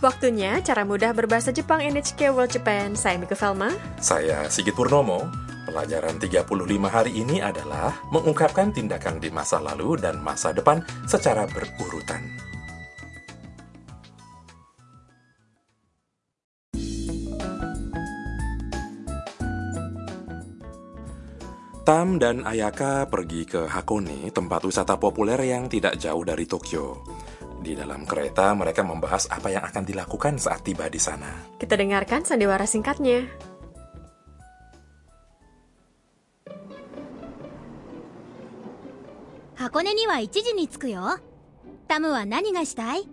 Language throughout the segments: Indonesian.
Waktunya cara mudah berbahasa Jepang NHK World Japan. Saya Mika Velma. Saya Sigit Purnomo. Pelajaran 35 hari ini adalah mengungkapkan tindakan di masa lalu dan masa depan secara berurutan. Tam dan Ayaka pergi ke Hakone, tempat wisata populer yang tidak jauh dari Tokyo. Di dalam kereta, mereka membahas apa yang akan dilakukan saat tiba di sana. Kita dengarkan sandiwara singkatnya. 箱根には1時に着くよタムは何がしたい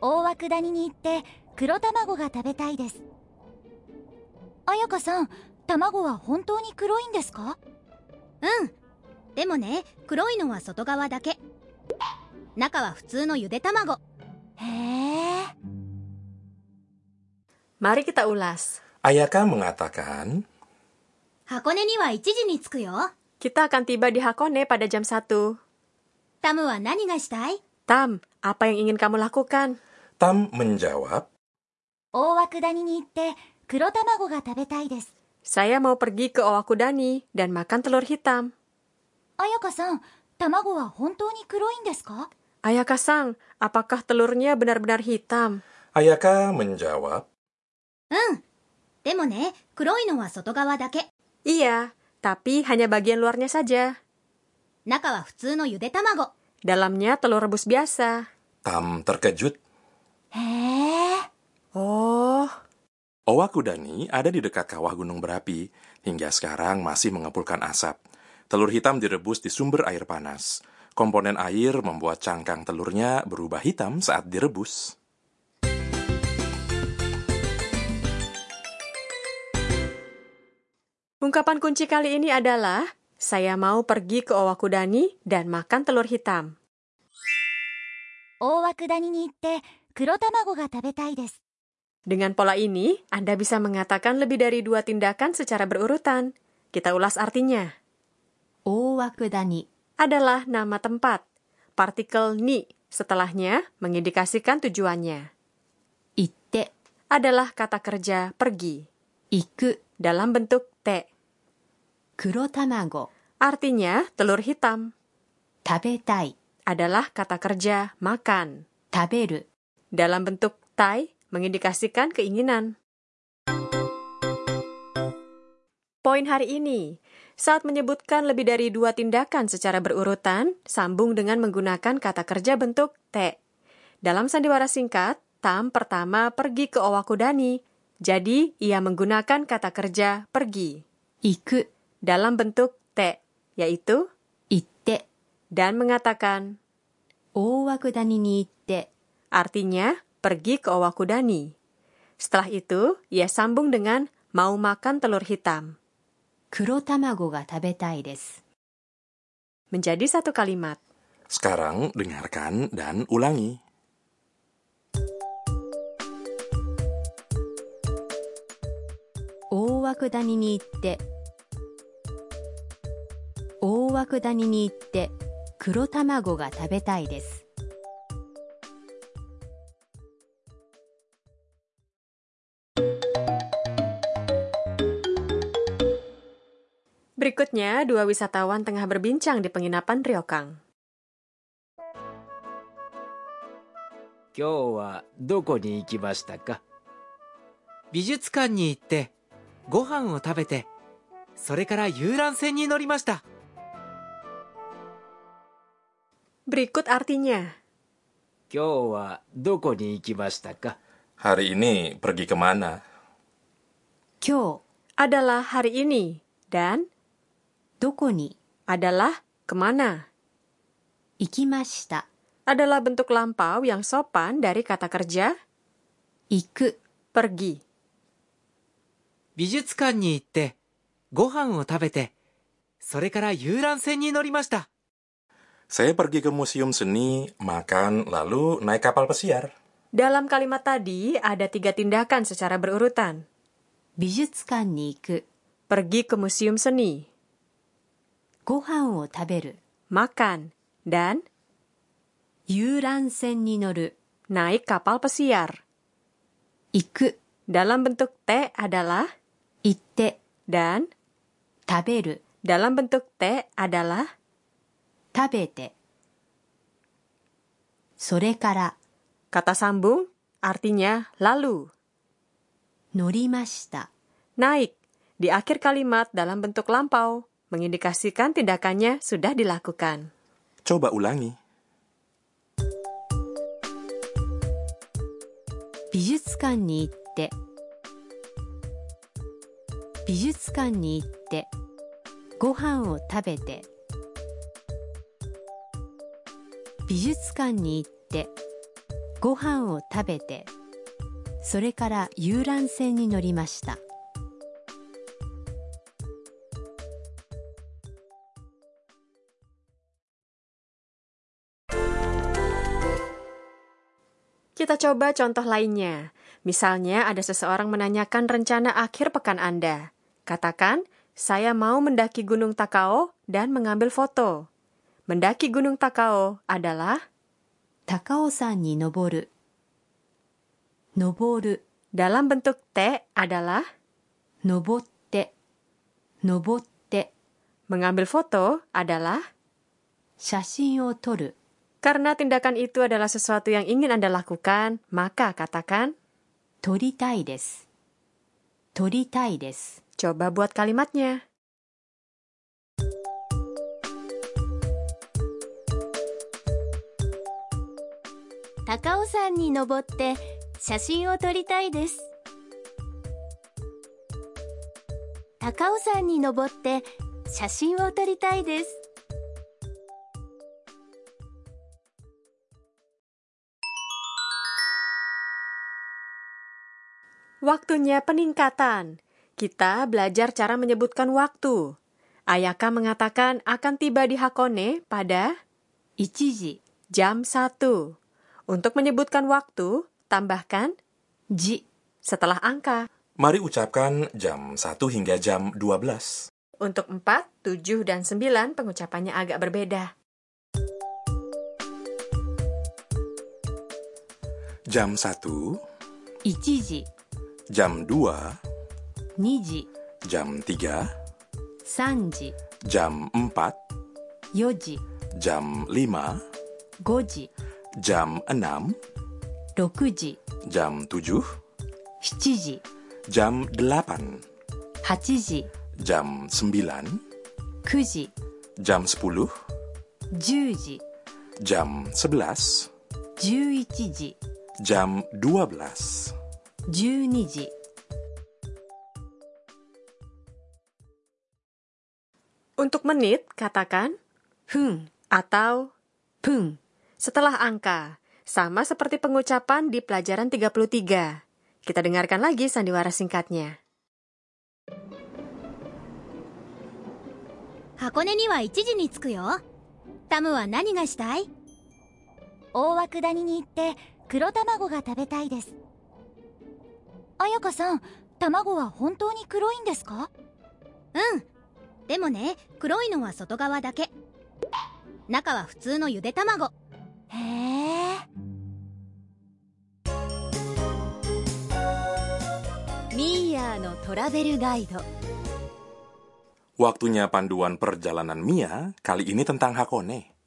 大涌谷に行って黒卵が食べたいです彩香さん卵は本当に黒いんですかうんでもね黒いのは外側だけ 中は普通のゆで卵へえ Mari kita ulas. Ayaka mengatakan, 箱根には1時に着くよ Kita akan tiba di Hakone pada jam 1. タムは何がしたい Tam, apa yang ingin kamu lakukan? Tam menjawab, 大涌谷に行って黒卵が食べたいです Saya mau pergi ke Owakudani dan makan telur hitam. 彩香さん卵は本当 Ayaka sang, apakah telurnya benar-benar hitam? Ayaka menjawab, Hmm, demo ne, kuroi no wa dake. Iya, tapi hanya bagian luarnya saja. Naka wa futsu no yude tamago. Dalamnya telur rebus biasa. Tam terkejut. Heh. Oh. Owakudani ada di dekat kawah gunung berapi. Hingga sekarang masih mengepulkan asap. Telur hitam direbus di sumber air panas. Komponen air membuat cangkang telurnya berubah hitam saat direbus. Ungkapan kunci kali ini adalah, saya mau pergi ke Owakudani dan makan telur hitam. Owakudani ni ga tabetai. Dengan pola ini, Anda bisa mengatakan lebih dari dua tindakan secara berurutan. Kita ulas artinya. Owakudani adalah nama tempat. Partikel ni setelahnya mengindikasikan tujuannya. Itte adalah kata kerja pergi. Iku dalam bentuk te. Kuro tamago artinya telur hitam. Tabetai adalah kata kerja makan. Taberu dalam bentuk tai mengindikasikan keinginan. Poin hari ini, saat menyebutkan lebih dari dua tindakan secara berurutan, sambung dengan menggunakan kata kerja bentuk te. Dalam sandiwara singkat, Tam pertama pergi ke Owakudani, jadi ia menggunakan kata kerja pergi. Iku dalam bentuk te, yaitu itte dan mengatakan Owakudani ni itte. Artinya, pergi ke Owakudani. Setelah itu, ia sambung dengan mau makan telur hitam. 黒卵が食べたいです Menjadi satu kalimat. Sekarang dengarkan dan ulangi. 大涌谷に行って大涌谷に行って黒卵が食べたいです Berikutnya, dua wisatawan tengah berbincang di penginapan Ryokang. 今日はどこに行きましたか美術館に行ってご飯を食べてそれから遊覧船に乗りました Berikut artinya. 今日はどこに行きましたか Hari ini pergi kemana? 今日 Adalah hari ini. Dan どこに adalah kemana. 行きました Adalah bentuk lampau yang sopan dari kata kerja 行く pergi. 美術館に行ってご飯を食べてそれから遊覧船に乗りました Saya pergi ke museum seni, makan, lalu naik kapal pesiar. Dalam kalimat tadi, ada tiga tindakan secara berurutan. 美術館に行く Pergi ke museum seni, ご飯を食べる makan, dan 遊覧船に乗る naik kapal pesiar. 行く Dalam bentuk T adalah 行って dan 食べる dalam bentuk T adalah 食べてそれから kata sambung artinya lalu. 乗りました Naik di akhir kalimat dalam bentuk lampau Mengindikasikan tindakannya sudah dilakukan. Coba ulangi. 美術館に行って美術館に行ってご飯を食べて美術館に行ってご飯を食べてそれから遊覧船に乗りました Kita coba contoh lainnya. Misalnya ada seseorang menanyakan rencana akhir pekan Anda. Katakan, saya mau mendaki Gunung Takao dan mengambil foto. Mendaki Gunung Takao adalah Takao-san ni noboru. Noboru dalam bentuk te adalah nobotte. Nobotte. Mengambil foto adalah shashin o toru. karena tindakan itu adalah sesuatu yang ingin Anda lakukan, maka katakan 撮りたいです撮りたいです coba buat kalimatnya. 高尾山に登って写真を撮りたいです Waktunya peningkatan. Kita belajar cara menyebutkan waktu. Ayaka mengatakan akan tiba di Hakone pada Ichiji, jam 1. Untuk menyebutkan waktu, tambahkan ji setelah angka. Mari ucapkan jam 1 hingga jam 12. Untuk 4, 7, dan 9 pengucapannya agak berbeda. Jam 1 Ichiji jam 2, 2時 jam 3, 3時 jam 4, 4時 jam 5, 5時 jam 6, 6時 jam 7, 7時 jam 8, 8時 jam 9, 9時 jam 10, 10時 jam 11, 11時 jam 12. 12時 Untuk menit, katakan 分 atau 分 setelah angka. Sama seperti pengucapan di pelajaran 33. Kita dengarkan lagi sandiwara singkatnya. 箱根には1時に着くよタムは何がしたい大涌谷に行って黒卵が食べたいです 彩香さん卵は本当に黒いんですか？うん。でもね黒いのは外側だけ。中は普通のゆで卵。へえ。ミーヤーのトラベルガイド。Waktunya panduan perjalanan Mia, kali ini tentang Hakone.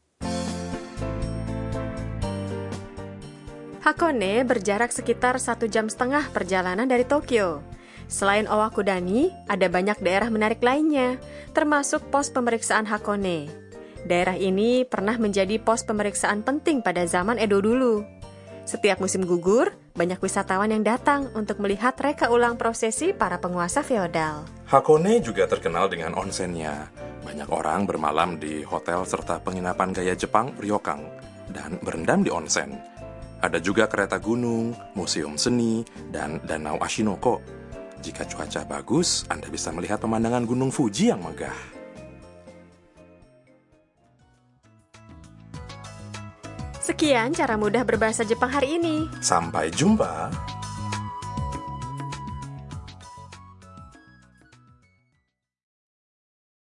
Hakone berjarak sekitar satu jam setengah perjalanan dari Tokyo. Selain Owakudani, ada banyak daerah menarik lainnya, termasuk pos pemeriksaan Hakone. Daerah ini pernah menjadi pos pemeriksaan penting pada zaman Edo dulu. Setiap musim gugur, banyak wisatawan yang datang untuk melihat reka ulang prosesi para penguasa feodal. Hakone juga terkenal dengan onsennya. Banyak orang bermalam di hotel serta penginapan gaya Jepang Ryokan dan berendam di onsen. Ada juga kereta gunung, museum seni, dan danau Ashinoko. Jika cuaca bagus, Anda bisa melihat pemandangan Gunung Fuji yang megah. Sekian cara mudah berbahasa Jepang hari ini. Sampai jumpa.